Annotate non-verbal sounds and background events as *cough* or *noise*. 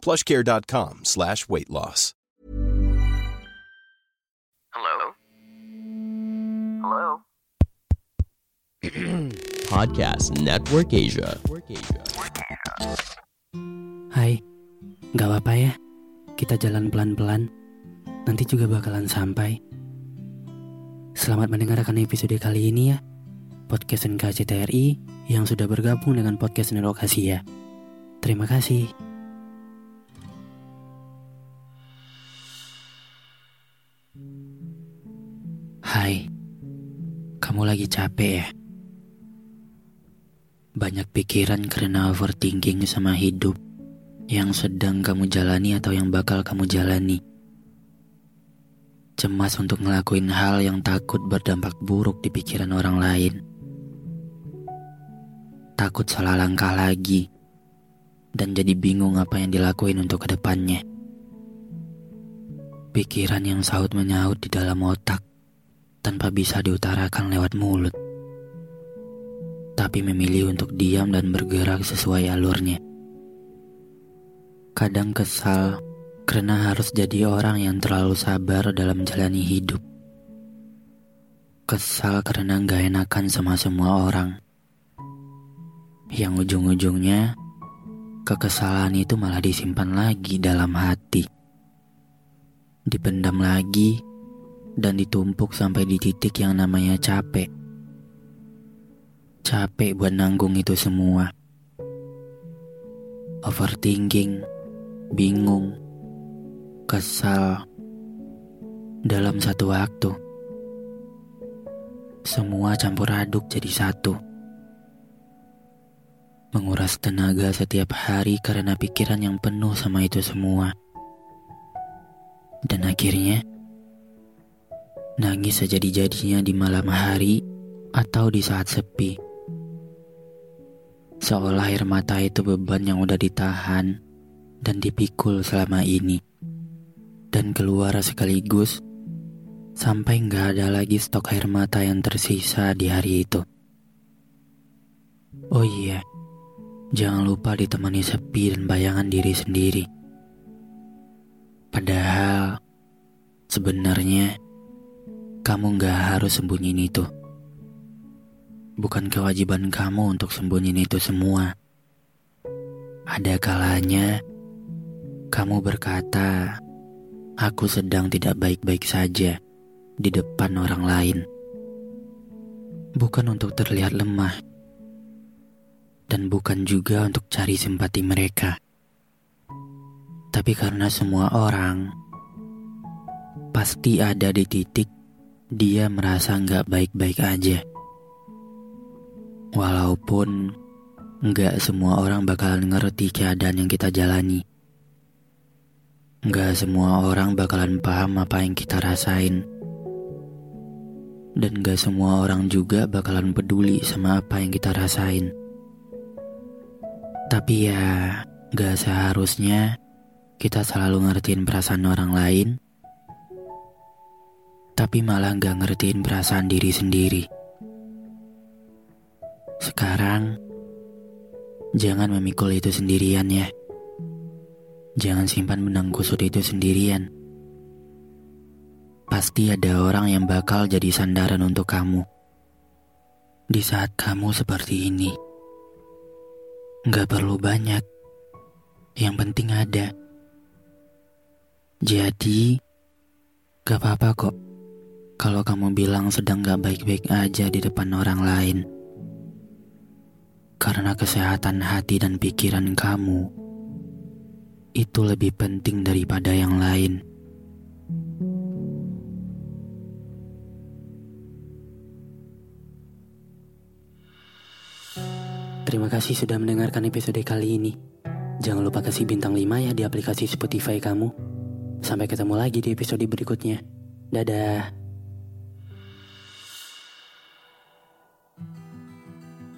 plushcare.com slash weight loss. Hello? Hello? *clears throat* Podcast Network Asia. Hai, gak apa-apa ya. Kita jalan pelan-pelan. Nanti juga bakalan sampai. Selamat mendengarkan episode kali ini ya. Podcast NKCTRI yang sudah bergabung dengan podcast Network Asia. Terima kasih. Kamu lagi capek ya? Banyak pikiran karena overthinking sama hidup yang sedang kamu jalani atau yang bakal kamu jalani. Cemas untuk ngelakuin hal yang takut berdampak buruk di pikiran orang lain. Takut salah langkah lagi dan jadi bingung apa yang dilakuin untuk ke depannya. Pikiran yang saut menyaut di dalam otak tanpa bisa diutarakan lewat mulut tapi memilih untuk diam dan bergerak sesuai alurnya. Kadang kesal karena harus jadi orang yang terlalu sabar dalam menjalani hidup. Kesal karena gak enakan sama semua orang. Yang ujung-ujungnya, kekesalan itu malah disimpan lagi dalam hati. Dipendam lagi dan ditumpuk sampai di titik yang namanya capek Capek buat nanggung itu semua. Overthinking, bingung, kesal dalam satu waktu. Semua campur aduk jadi satu. Menguras tenaga setiap hari karena pikiran yang penuh sama itu semua. Dan akhirnya, nangis sejadi-jadinya di malam hari atau di saat sepi. Seolah air mata itu beban yang udah ditahan dan dipikul selama ini. Dan keluar sekaligus sampai nggak ada lagi stok air mata yang tersisa di hari itu. Oh iya, jangan lupa ditemani sepi dan bayangan diri sendiri. Padahal sebenarnya kamu nggak harus sembunyiin itu. Bukan kewajiban kamu untuk sembunyiin itu semua. Ada kalanya kamu berkata, "Aku sedang tidak baik-baik saja di depan orang lain." Bukan untuk terlihat lemah, dan bukan juga untuk cari simpati mereka, tapi karena semua orang pasti ada di titik dia merasa nggak baik-baik aja. Walaupun nggak semua orang bakalan ngerti keadaan yang kita jalani. Nggak semua orang bakalan paham apa yang kita rasain. Dan gak semua orang juga bakalan peduli sama apa yang kita rasain. Tapi ya, gak seharusnya kita selalu ngertiin perasaan orang lain, tapi malah gak ngertiin perasaan diri sendiri. Sekarang, jangan memikul itu sendirian ya. Jangan simpan benang kusut itu sendirian. Pasti ada orang yang bakal jadi sandaran untuk kamu. Di saat kamu seperti ini. Gak perlu banyak. Yang penting ada. Jadi, gak apa-apa kok. Kalau kamu bilang sedang gak baik-baik aja di depan orang lain karena kesehatan hati dan pikiran kamu itu lebih penting daripada yang lain. Terima kasih sudah mendengarkan episode kali ini. Jangan lupa kasih bintang 5 ya di aplikasi Spotify kamu. Sampai ketemu lagi di episode berikutnya. Dadah.